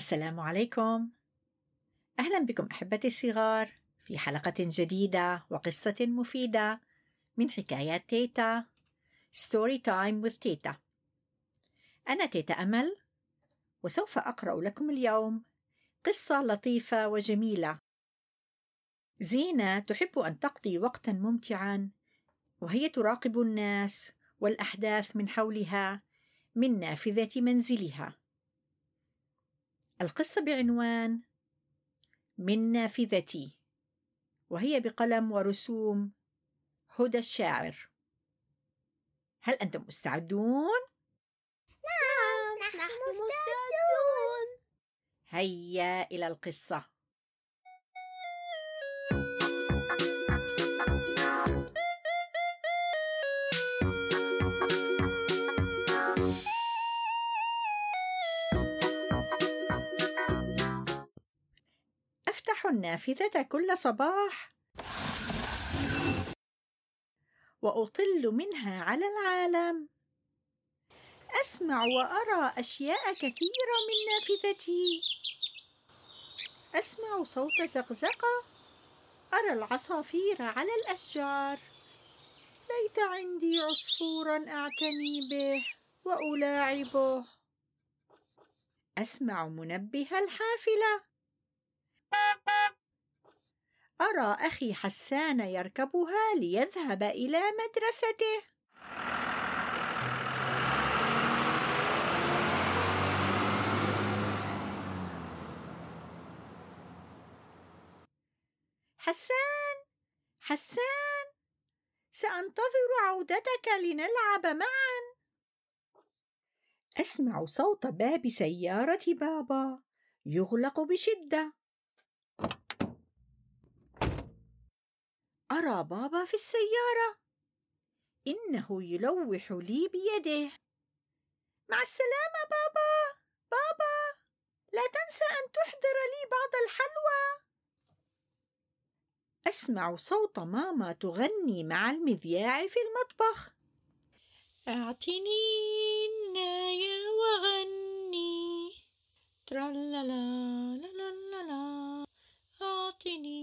السلام عليكم. أهلا بكم أحبتي الصغار في حلقة جديدة وقصة مفيدة من حكايات تيتا story time with تيتا. أنا تيتا أمل وسوف أقرأ لكم اليوم قصة لطيفة وجميلة. زينة تحب أن تقضي وقتا ممتعا وهي تراقب الناس والأحداث من حولها من نافذة منزلها. القصة بعنوان من نافذتي وهي بقلم ورسوم هدى الشاعر. هل أنتم مستعدون؟ نعم نحن مستعدون. هيا إلى القصة. النافذة كل صباح. وأطل منها على العالم. أسمع وأرى أشياء كثيرة من نافذتي. أسمع صوت زقزقة. أرى العصافير على الأشجار. ليت عندي عصفورا أعتني به وألاعبه. أسمع منبه الحافلة. أرى أخي حسان يركبها ليذهب إلى مدرسته. حسان! حسان! سأنتظر عودتك لنلعب معا. أسمع صوت باب سيارة بابا يغلق بشدة. أرى بابا في السيارة. إنه يلوح لي بيده. مع السلامة بابا بابا لا تنسى أن تحضر لي بعض الحلوى. أسمع صوت ماما تغني مع المذياع في المطبخ. أعطني النايا وغني. ترالالا لا لا لا لا. أعطني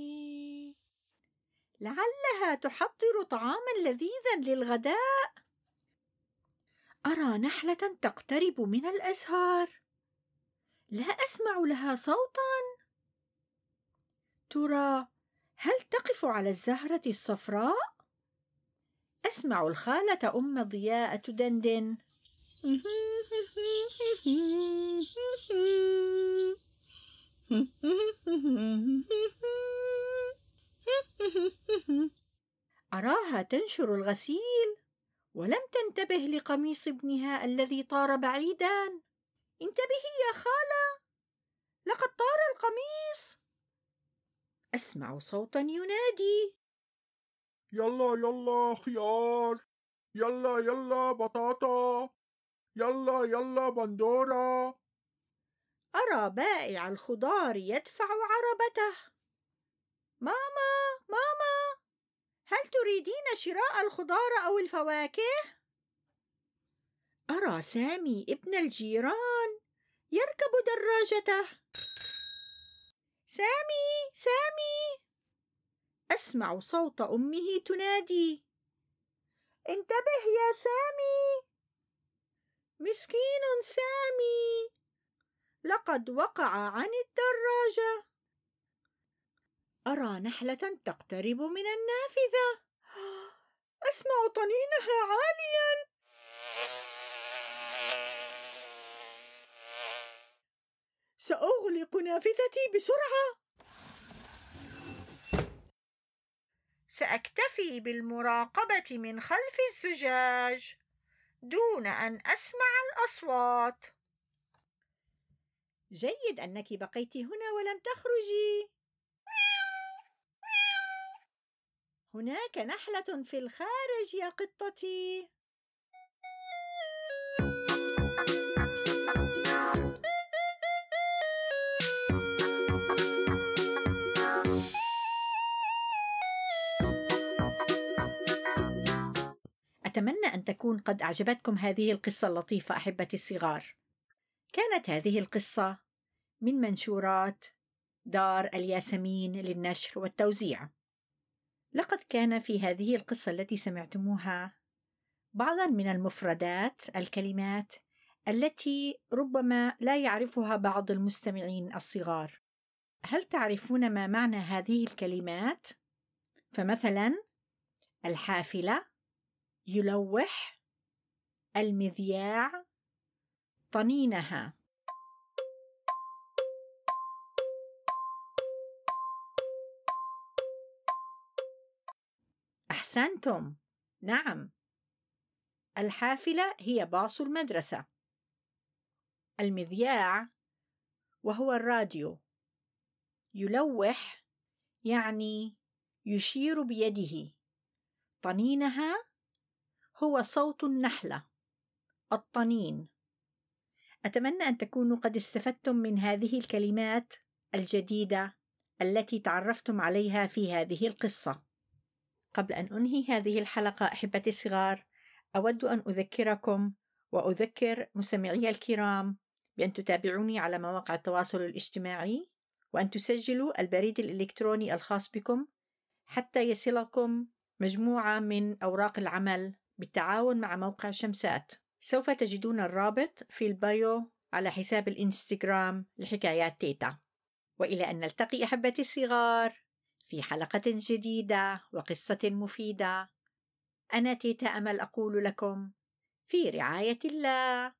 لعلها تحضر طعاما لذيذا للغداء. أرى نحلة تقترب من الأزهار. لا أسمع لها صوتا. ترى هل تقف على الزهرة الصفراء؟ أسمع الخالة أم ضياء تدندن. أراها تنشر الغسيل؟ ولم تنتبه لقميص ابنها الذي طار بعيدا. انتبهي يا خالة. لقد طار القميص. أسمع صوتا ينادي. يلا يلا خيار. يلا يلا بطاطا. يلا يلا بندورة. أرى بائع الخضار يدفع عربته. ماما! تريدين شراء الخضار أو الفواكه؟ أرى سامي ابن الجيران يركب دراجته. سامي سامي. أسمع صوت أمه تنادي. انتبه يا سامي. مسكين سامي. لقد وقع عن الدراجة. أرى نحلة تقترب من النافذة. أسمع طنينها عاليا. سأغلق نافذتي بسرعة. سأكتفي بالمراقبة من خلف الزجاج دون أن أسمع الأصوات. جيد أنك بقيت هنا ولم تخرجي. هناك نحلة في الخارج يا قطتي أتمنى أن تكون قد أعجبتكم هذه القصة اللطيفة أحبتي الصغار. كانت هذه القصة من منشورات دار الياسمين للنشر والتوزيع. لقد كان في هذه القصة التي سمعتموها بعضا من المفردات الكلمات التي ربما لا يعرفها بعض المستمعين الصغار. هل تعرفون ما معنى هذه الكلمات؟ فمثلا الحافلة يلوح المذياع طنينها أحسنتم. نعم. الحافلة هي باص المدرسة. المذياع وهو الراديو. يلوح يعني يشير بيده. طنينها هو صوت النحلة. الطنين. أتمنى أن تكونوا قد استفدتم من هذه الكلمات الجديدة التي تعرفتم عليها في هذه القصة. قبل أن أنهي هذه الحلقة أحبتي الصغار أود أن أذكركم وأذكر مستمعي الكرام بأن تتابعوني على مواقع التواصل الاجتماعي وأن تسجلوا البريد الإلكتروني الخاص بكم حتى يصلكم مجموعة من أوراق العمل بالتعاون مع موقع شمسات. سوف تجدون الرابط في البايو على حساب الإنستغرام لحكايات تيتا. وإلى أن نلتقي أحبتي الصغار! في حلقة جديدة وقصة مفيدة. أنا تيتا أمل أقول لكم في رعاية الله.